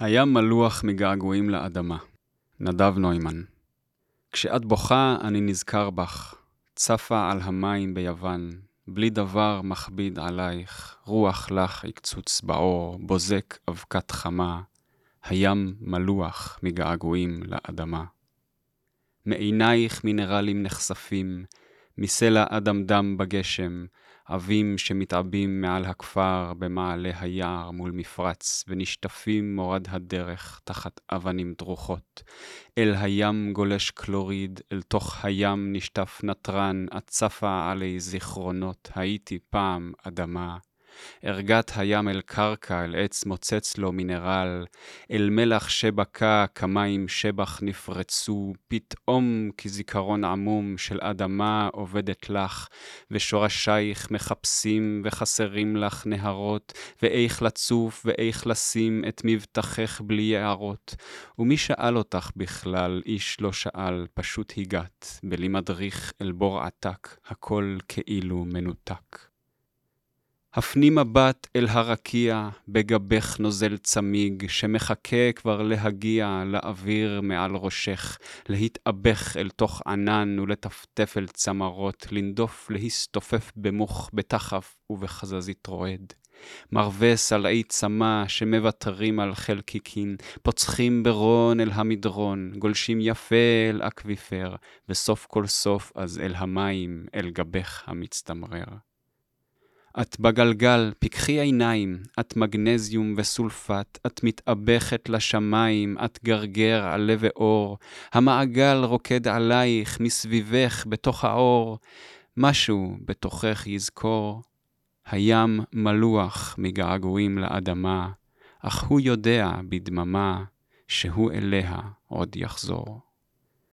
הים מלוח מגעגועים לאדמה. נדב נוימן. כשאת בוכה, אני נזכר בך. צפה על המים ביוון, בלי דבר מכביד עלייך, רוח לך יקצוץ בעור, בוזק אבקת חמה, הים מלוח מגעגועים לאדמה. מעינייך מינרלים נחשפים, מסלע אדמדם בגשם, עבים שמתעבים מעל הכפר במעלה היער מול מפרץ, ונשטפים מורד הדרך תחת אבנים דרוכות. אל הים גולש קלוריד, אל תוך הים נשטף נתרן, הצפה עלי זיכרונות, הייתי פעם אדמה. ערגת הים אל קרקע, אל עץ מוצץ לו מינרל, אל מלח שבקע, כמים שבח נפרצו, פתאום כזיכרון עמום של אדמה עובדת לך, ושורשייך מחפשים וחסרים לך נהרות, ואיך לצוף ואיך לשים את מבטחך בלי יערות. ומי שאל אותך בכלל, איש לא שאל, פשוט הגעת, בלי מדריך אל בור עתק, הכל כאילו מנותק. הפני מבט אל הרקיע, בגבך נוזל צמיג, שמחכה כבר להגיע לאוויר מעל ראשך, להתאבך אל תוך ענן ולטפטף אל צמרות, לנדוף, להסתופף במוך, בתחף ובחזזית רועד. מרווה סלעי צמא שמוותרים על חלקיקין, פוצחים ברון אל המדרון, גולשים יפה אל אקוויפר, וסוף כל סוף אז אל המים, אל גבך המצטמרר. את בגלגל, פקחי עיניים, את מגנזיום וסולפט, את מתאבכת לשמיים, את גרגר עלה ואור, המעגל רוקד עלייך, מסביבך, בתוך האור, משהו בתוכך יזכור. הים מלוח מגעגועים לאדמה, אך הוא יודע בדממה שהוא אליה עוד יחזור.